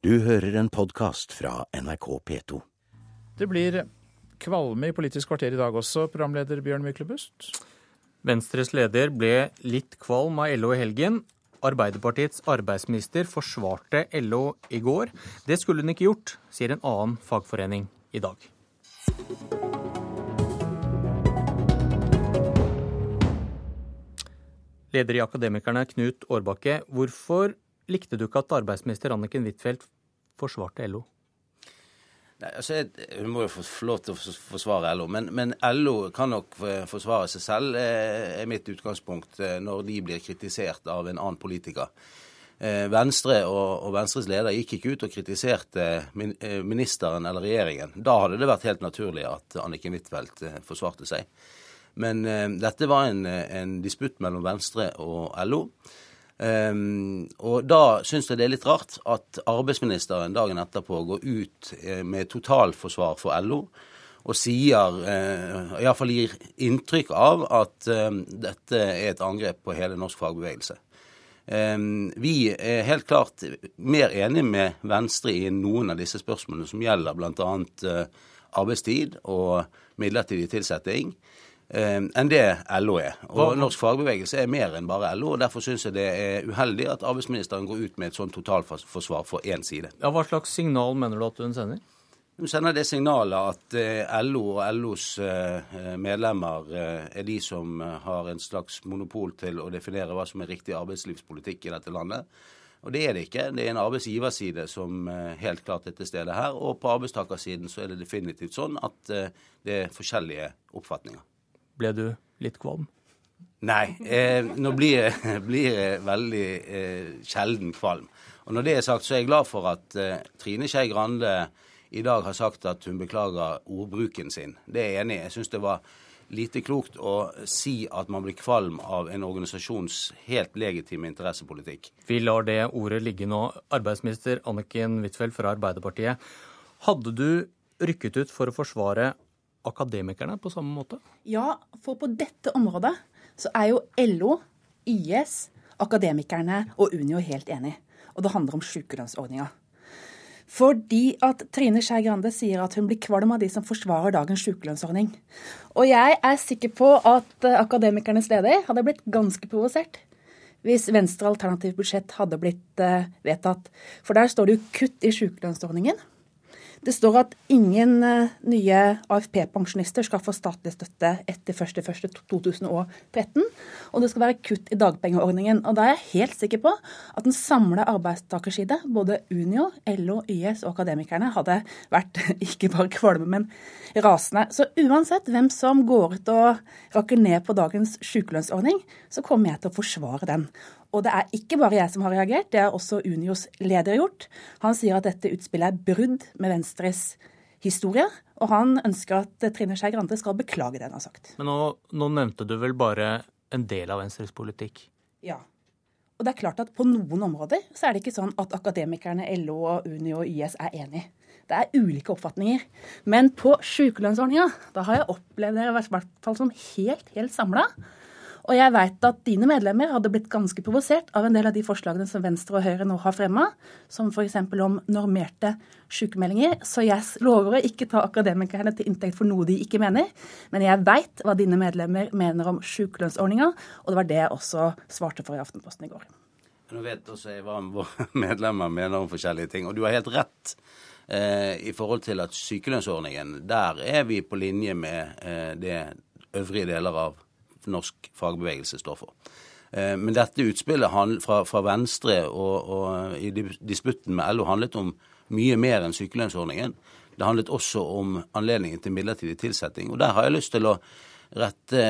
Du hører en podkast fra NRK P2. Det blir kvalme i Politisk kvarter i dag også, programleder Bjørn Myklebust. Venstres leder ble litt kvalm av LO i helgen. Arbeiderpartiets arbeidsminister forsvarte LO i går. Det skulle hun ikke gjort, sier en annen fagforening i dag. Leder i Akademikerne, Knut Årbakke. Hvorfor likte du ikke at arbeidsminister Anniken Huitfeldt forsvarte LO? Nei, altså, Hun må jo få lov til å forsvare LO, men, men LO kan nok forsvare seg selv, eh, er mitt utgangspunkt, eh, når de blir kritisert av en annen politiker. Eh, Venstre og, og Venstres leder gikk ikke ut og kritiserte ministeren eller regjeringen. Da hadde det vært helt naturlig at Anniken Huitfeldt forsvarte seg. Men dette var en, en disputt mellom Venstre og LO. Um, og da syns jeg det er litt rart at arbeidsministeren dagen etterpå går ut eh, med totalforsvar for LO og sier, uh, iallfall gir inntrykk av, at um, dette er et angrep på hele norsk fagbevegelse. Um, vi er helt klart mer enig med Venstre i noen av disse spørsmålene som gjelder bl.a. Uh, arbeidstid og midlertidig tilsetting. Eh, enn det LO er. Og Norsk fagbevegelse er mer enn bare LO. og Derfor syns jeg det er uheldig at arbeidsministeren går ut med et sånt totalforsvar for én side. Ja, Hva slags signal mener du at hun sender? Hun sender det signalet at eh, LO og LOs eh, medlemmer er de som har en slags monopol til å definere hva som er riktig arbeidslivspolitikk i dette landet. Og det er det ikke. Det er en arbeidsgiverside som helt klart er til stede her. Og på arbeidstakersiden så er det definitivt sånn at det er forskjellige oppfatninger. Ble du litt kvalm? Nei. Eh, nå blir jeg, blir jeg veldig eh, sjelden kvalm. Og når det er sagt, så er jeg glad for at eh, Trine Skei Grande i dag har sagt at hun beklager ordbruken sin. Det er jeg enig i. Jeg syns det var lite klokt å si at man blir kvalm av en organisasjons helt legitime interessepolitikk. Vi lar det ordet ligge nå. Arbeidsminister Anniken Huitfeldt fra Arbeiderpartiet. Hadde du rykket ut for å forsvare akademikerne på samme måte? Ja, for på dette området så er jo LO, YS, Akademikerne og Unio helt enig. Og det handler om sykelønnsordninga. Fordi at Trine Skei Grande sier at hun blir kvalm av de som forsvarer dagens sykelønnsordning. Og jeg er sikker på at eh, Akademikernes leder hadde blitt ganske provosert hvis Venstre alternativt budsjett hadde blitt uh, vedtatt. For der står det jo kutt i sykelønnsordningen. Det står at ingen eh, nye AFP-pensjonister skal få statlig støtte etter 1.1.2013. Og det skal være kutt i dagpengeordningen. Og da er jeg helt sikker på at den samla arbeidstakerside, både Unio, LO, YS og Akademikerne, hadde vært ikke bare kvalme, men rasende. Så uansett hvem som går ut og rakker ned på dagens sykelønnsordning, så kommer jeg til å forsvare den. Og det er ikke bare jeg som har reagert, det har også Unios leder gjort. Han sier at dette utspillet er brudd med Venstres historie, og han ønsker at Trine Skei Grande skal beklage det han har sagt. Men nå, nå, nevnte du vel bare en del av Venstres politikk? Ja. Og det er klart at på noen områder så er det ikke sånn at akademikerne, LO, Uni og YS er enige. Det er ulike oppfatninger. Men på sykelønnsordninga, da har jeg opplevd dere i hvert fall som helt, helt samla. Og jeg veit at dine medlemmer hadde blitt ganske provosert av en del av de forslagene som Venstre og Høyre nå har fremma, som f.eks. om normerte sykemeldinger. Så jeg lover å ikke ta akademikerne til inntekt for noe de ikke mener. Men jeg veit hva dine medlemmer mener om sykelønnsordninga, og det var det jeg også svarte for i Aftenposten i går. Nå vet også jeg hva våre medlemmer mener om forskjellige ting, og du har helt rett. Eh, I forhold til at sykelønnsordningen, der er vi på linje med eh, det øvrige deler av norsk fagbevegelse står for. Eh, men dette utspillet fra, Venstre og, og, i disputten med LO handlet om mye mer enn sykelønnsordningen. Det handlet også om anledningen til midlertidig tilsetting. Og der har jeg lyst til å rette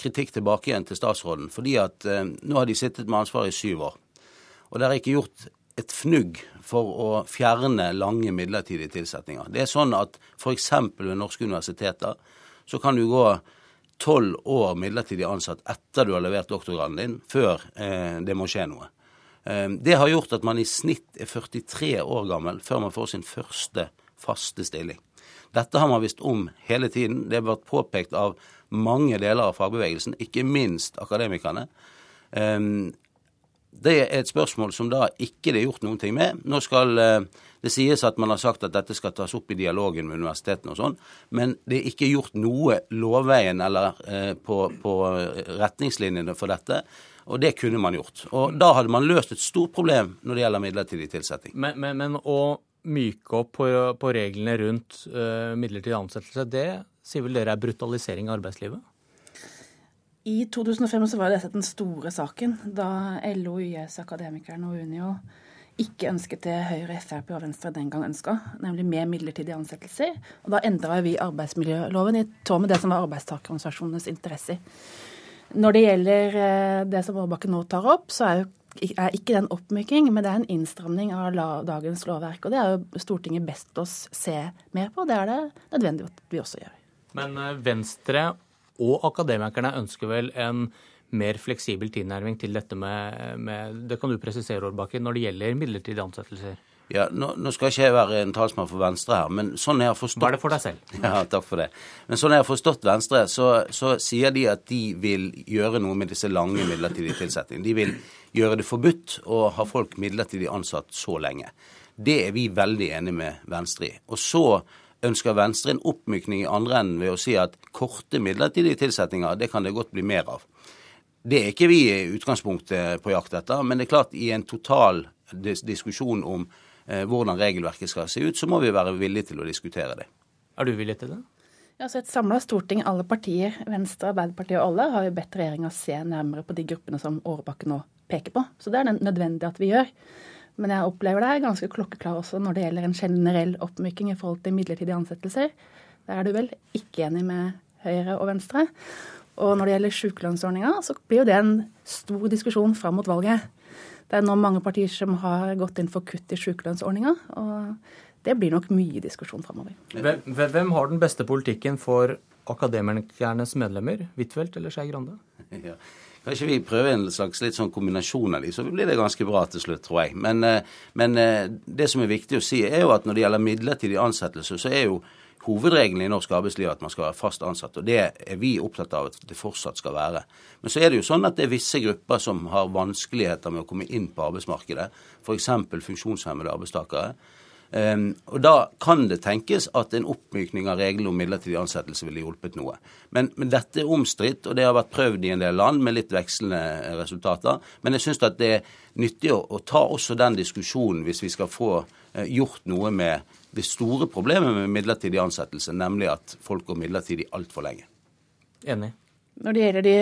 kritikk tilbake igjen til statsråden. Fordi at eh, nå har de sittet med ansvaret i syv år. Og det er ikke gjort et fnugg for å fjerne lange midlertidige tilsettinger. Det er sånn at f.eks. ved norske universiteter så kan du gå tolv år midlertidig ansatt etter du har levert doktorgraden din, før eh, det må skje noe. Eh, det har gjort at man i snitt er 43 år gammel før man får sin første faste stilling. Dette har man visst om hele tiden. Det har vært påpekt av mange deler av fagbevegelsen, ikke minst akademikerne. Eh, det er et spørsmål som da ikke det er gjort noen ting med. Nå skal eh, Det sies at man har sagt at dette skal tas opp i dialogen med universitetene og sånn, men det er ikke gjort noe lovveien eller eh, på, på retningslinjene for dette. Og det kunne man gjort. Og da hadde man løst et stort problem når det gjelder midlertidig tilsetting. Men, men, men å myke opp på, på reglene rundt uh, midlertidig ansettelse, det sier vel dere er brutalisering av arbeidslivet? I 2005 så var dette den store saken, da LO, YS, Akademikerne og Unio ikke ønsket det Høyre, Frp og Venstre den gang ønska, nemlig mer midlertidige ansettelser. Og da endra vi arbeidsmiljøloven i tråd med det som var arbeidstakerorganisasjonenes interesser. Når det gjelder eh, det som Aabakke nå tar opp, så er, jo, er ikke en oppmyking, men det er en innstramning av dagens lovverk. Og det er jo Stortinget best oss se mer på. Det er det nødvendig at vi også gjør. Men eh, Venstre og akademikerne ønsker vel en mer fleksibel tilnærming til dette med, med Det kan du presisere, Årbakken, når det gjelder midlertidige ansettelser? Ja, nå, nå, skal ikke jeg være en talsmann for Venstre her, men sånn jeg har forstått Bare det for deg selv? Ja, takk for det. Men sånn jeg har forstått Venstre, så, så sier de at de vil gjøre noe med disse lange midlertidige tilsettingene. De vil gjøre det forbudt å ha folk midlertidig ansatt så lenge. Det er vi veldig enig med Venstre i. Og så ønsker Venstre en oppmykning i andre enden ved å si at korte midlertidige tilsettinger, det kan det godt bli mer av. Det er ikke vi i utgangspunktet på jakt etter, men det er klart i en total diskusjon om eh, hvordan regelverket skal se ut, så må vi være villige til å diskutere det. Er du villig til det? Ja, så Et samla storting, alle partier, Venstre, Arbeiderpartiet og alle, har jo bedt regjeringa se nærmere på de gruppene som Årebakken nå peker på. Så det er det nødvendig at vi gjør. Men jeg opplever det er ganske klokkeklar også når det gjelder en generell oppmyking i forhold til midlertidige ansettelser. Der er du vel ikke enig med Høyre og Venstre. Og når det gjelder sykelønnsordninga, så blir jo det en stor diskusjon fram mot valget. Det er nå mange partier som har gått inn for kutt i sykelønnsordninga. Og det blir nok mye diskusjon framover. Hvem, hvem, har den beste politikken for akademikernes medlemmer? Huitfeldt eller Skei Grande? Ja. Kanskje vi prøver en slags litt sånn kombinasjon av de, så blir det ganske bra til slutt, tror jeg. Men, eh, men eh, det som er viktig å si, er jo at når det gjelder midlertidig ansettelse, så er jo hovedregelen i norsk arbeidsliv at man skal være fast ansatt. Og det er vi opptatt av at det fortsatt skal være. Men så er det jo sånn at det er visse grupper som har vanskeligheter med å komme inn på arbeidsmarkedet. F.eks. funksjonshemmede arbeidstakere. Um, og Da kan det tenkes at en oppmykning av reglene om midlertidig ansettelse ville hjulpet noe. Men, men, dette er omstridt, og det har vært prøvd i en del land med litt vekslende resultater. Men jeg syns det er nyttig å, å, ta også den diskusjonen hvis vi skal få uh, gjort noe med det store problemet med midlertidig ansettelse, nemlig at folk går midlertidig altfor lenge. Enig. Når det gjelder de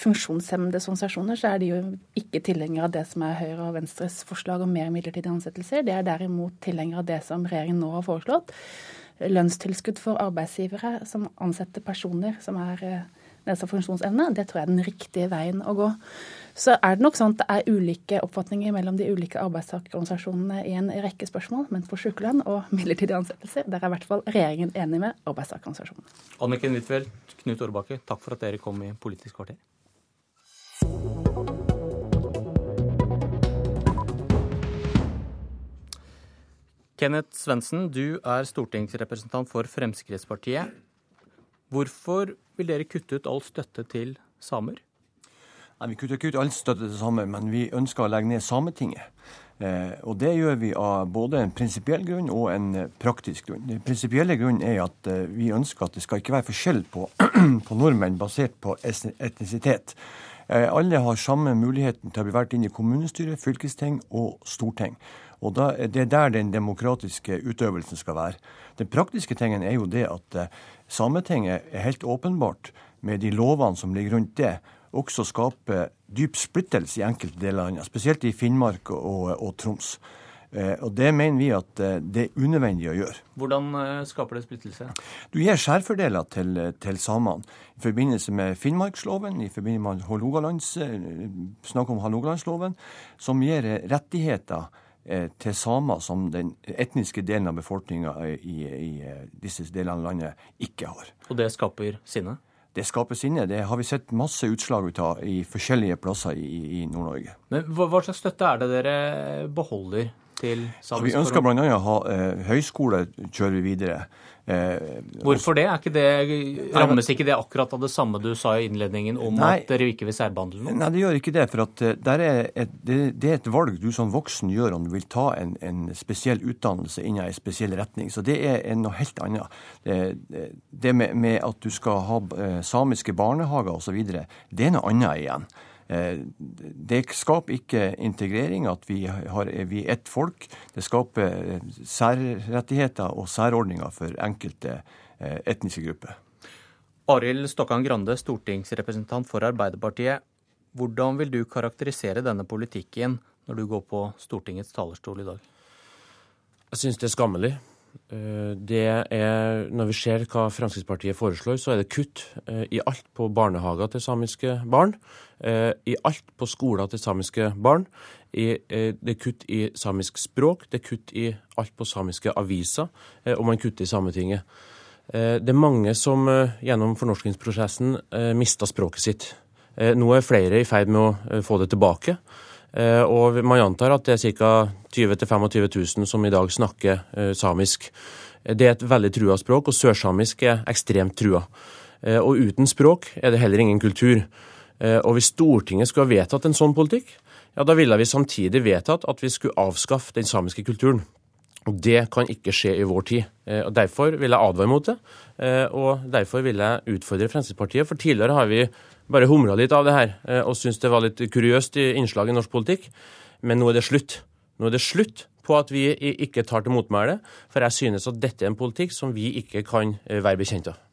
funksjonshemmedes organisasjoner, så er de jo ikke tilhengere av det som er Høyre og Venstres forslag om mer midlertidige ansettelser. De er derimot tilhengere av det som regjeringen nå har foreslått. Lønnstilskudd for arbeidsgivere som ansetter personer som er eh, nedsatt funksjonsevne. Det tror jeg er den riktige veien å gå. Så er det nok sånn at det er ulike oppfatninger mellom de ulike arbeidstakerorganisasjonene i en rekke spørsmål, men for sykelønn og midlertidige ansettelser, der er i hvert fall regjeringen enig med arbeidstakerorganisasjonene. Anniken Huitfeldt, Knut Årbakke, takk for at dere kom i Politisk kvarter. Kenneth Svendsen, du er stortingsrepresentant for Fremskrittspartiet. Hvorfor vil dere kutte ut all støtte til samer? Nei, Vi kutter ikke ut all støtte til samer, men vi ønsker å legge ned Sametinget. Eh, og Det gjør vi av både en prinsipiell grunn og en eh, praktisk grunn. Den prinsipielle grunnen er at eh, vi ønsker at det skal ikke være forskjell på, på nordmenn basert på etnisitet. Eh, alle har samme muligheten til å bli valgt inn i kommunestyre, fylkesting og storting. Og da, Det er der den demokratiske utøvelsen skal være. Den praktiske tingen er jo det at eh, Sametinget er helt åpenbart, med de lovene som ligger rundt det, også skaper dyp splittelse i enkelte deler av landet, spesielt i Finnmark og, og Troms. Eh, og Det mener vi at eh, det er unødvendig å gjøre. Hvordan skaper det splittelse? Du gir skjærfordeler til, til samene i forbindelse med Finnmarksloven, i forbindelse med Hålogalands, snakk om Hålogalandsloven, som gir rettigheter Eh, til samer som den etniske delen av befolkninga i, i, eh, disse delene av landet ikke har. Og det skaper sinne? Det skaper sinne. Det har vi sett masse utslag ut av i forskjellige plasser i, i Nord-Norge. Men hva, hva, slags støtte er det dere beholder til samisk Vi ønsker bl.a. å ha eh, høyskole, kjører vi videre. Eh, Hvorfor det? Det? Rammes ikke det akkurat av det samme du sa i innledningen om Nei. at dere ikke vil særbehandle noen? Nei, det gjør ikke det. For eh, er et, det, det, er et valg du som voksen gjør om du vil ta en, en spesiell utdannelse innen en spesiell retning. Så det er noe helt annet. Det, det med, med, at du skal ha eh, samiske barnehager osv., det er noe annet igjen. Eh, det skaper ikke integrering at vi, har, vi er ett folk. Det skaper eh, særrettigheter og særordninger for enkelte eh, etniske grupper. Arild Stokkan Grande, stortingsrepresentant for Arbeiderpartiet. Hvordan vil du karakterisere denne politikken når du går på Stortingets talerstol i dag? Jeg syns det er skammelig. Eh, det er, Når vi ser hva Fremskrittspartiet foreslår, så er det kutt eh, i alt på barnehager til samiske barn. Eh, I alt på skoler til samiske barn. Det er kutt i samisk språk, det er kutt i alt på samiske aviser, og man kutter i Sametinget. Det er mange som gjennom fornorskingsprosessen mista språket sitt. Nå er flere i ferd med å få det tilbake. Eh, og man antar at det er ca. 20 000-25 000 som i dag snakker eh, samisk. Det er et veldig trua språk, og sørsamisk er ekstremt trua. Eh, og uten språk er det heller ingen kultur. Og hvis Stortinget skulle ha vedtatt en sånn politikk, ja, da ville vi samtidig vedtatt at vi skulle avskaffe den samiske kulturen. Og Det kan ikke skje i vår tid. og Derfor vil jeg advare mot det. Og derfor vil jeg utfordre Fremskrittspartiet. For tidligere har vi bare humra litt av det her eh, og syntes det var litt kuriøst i innslag i norsk politikk. Men nå er det slutt. Nå er det slutt på at vi ikke tar til motmæle, for jeg synes at dette er en politikk som vi ikke kan eh, være bekjent av.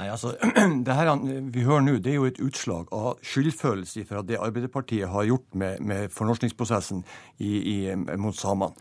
Nei, altså, det her vi hører nå, det er jo et utslag av skyldfølelse fra det Arbeiderpartiet har gjort med, med fornorskningsprosessen i, i, mot samene.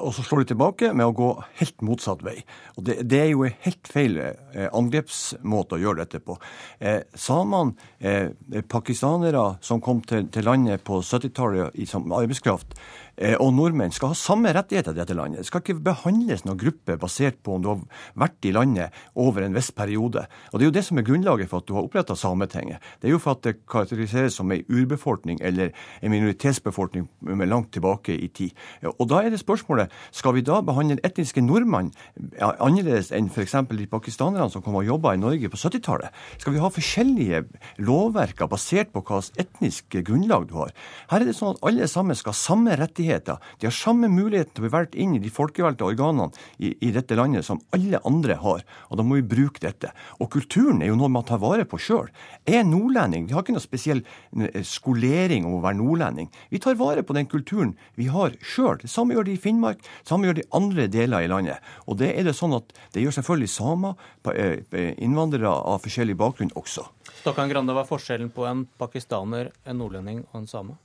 Og så slår de tilbake med å gå helt motsatt vei. Og Det, det er jo en helt feil eh, angrepsmåte å gjøre dette på. Eh, samene, eh, pakistanere som kom til, til landet på 70-tallet som arbeidskraft, Eh, og nordmenn skal ha samme rettigheter i dette landet. Det skal ikke behandles noen gruppe basert på om du har vært i landet over en viss periode. Og Det er jo det som er grunnlaget for at du har oppretta Sametinget. Det er jo for at det karakteriseres som ei urbefolkning eller en minoritetsbefolkning med langt tilbake i tid. Og Da er det spørsmålet skal vi da behandle etniske nordmenn annerledes enn f.eks. de pakistanerne som kom og jobba i Norge på 70-tallet? Skal vi ha forskjellige lovverker basert på hva etnisk grunnlag du har? Her er det sånn at alle sammen skal ha samme rettigheter rettigheter. De har samme mulighet til å bli valgt inn i de folkevalgte organene i, i, dette landet som alle andre har. Og da må vi bruke dette. Og kulturen er jo noe man tar vare på sjøl. Er nordlending. Vi har ikke noe spesiell eh, skolering om å være nordlending. Vi tar vare på den kulturen vi har sjøl. Det samme gjør de i Finnmark, det samme gjør de andre deler i landet. Og det er det sånn at det gjør selvfølgelig samer, eh, innvandrere av forskjellig bakgrunn også. Stokkan Grande, hva er forskjellen på en pakistaner, en nordlending og en same?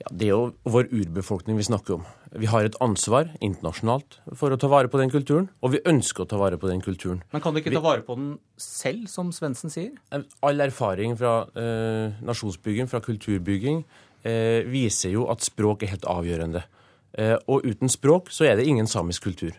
Ja, Det er jo vår urbefolkning vi snakker om. Vi har et ansvar internasjonalt for å ta vare på den kulturen, og vi ønsker å ta vare på den kulturen. Men kan du ikke ta vare på den selv, som Svendsen sier? All erfaring fra eh, nasjonsbygging, fra kulturbygging, eh, viser jo at språk er helt avgjørende. Eh, og uten språk så er det ingen samisk kultur.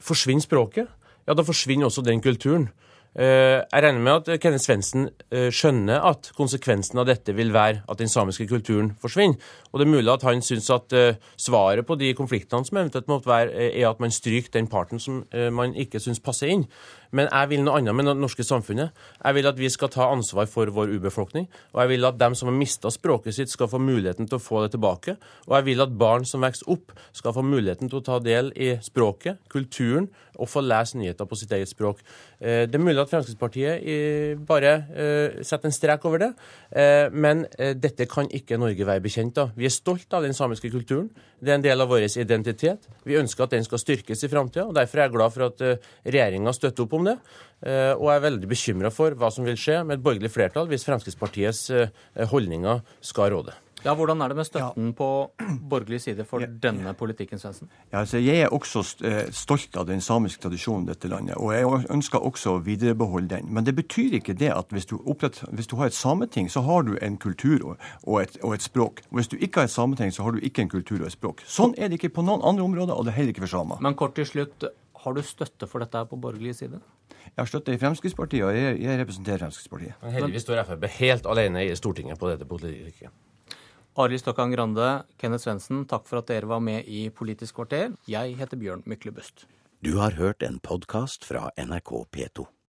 Forsvinner språket, ja da forsvinner også den kulturen. Eh, jeg regner med at Kenneth Svendsen eh, skjønner at konsekvensen av dette vil være at den samiske kulturen forsvinner. Og det er mulig at han syns at eh, svaret på de konfliktene som eventuelt måtte være, er at man stryker den parten som man ikke syns passer inn. Men jeg vil noe annet med det norske samfunnet. Jeg vil at vi skal ta ansvar for vår urbefolkning. Og jeg vil at dem som har mista språket sitt, skal få muligheten til å få det tilbake. Og jeg vil at barn som vokser opp, skal få muligheten til å ta del i språket, kulturen, og få lese nyheter på sitt eget språk. Eh, det er mulig at Fremskrittspartiet eh, bare eh, setter en strek over det, men dette kan ikke Norge være bekjent av. Vi er stolt av den samiske kulturen. Det er en del av vår identitet. Vi ønsker at den skal styrkes i framtida. Derfor er jeg glad for at regjeringa støtter opp om det. Eh, og er veldig bekymra for hva som vil skje med et borgerlig flertall hvis Fremskrittspartiets eh, holdninger skal råde. Ja, Hvordan er det med støtten ja. på borgerlig side for ja. denne politikken, Svendsen? Ja, altså, jeg er også eh, stolt av den samiske tradisjonen i dette landet, og jeg ønsker også å viderebeholde den. Men det betyr ikke det at hvis du, opprett, hvis du har et sameting, så har du en kultur og, og, et, og, et, språk. Og hvis du ikke har et sameting, så har du ikke en kultur og et språk. Sånn er det ikke på noen andre områder, og det er heller ikke for samer. Men kort til slutt, har du støtte for dette på borgerlig side? Jeg har støtte i Fremskrittspartiet, og jeg, jeg representerer Fremskrittspartiet. Men heldigvis står Frp helt alene i Stortinget på dette politikken. Arild Stokkan Grande, Kenneth Svendsen, takk for at dere var med i Politisk kvarter. Jeg heter Bjørn Myklebust. Du har hørt en podkast fra NRK P2.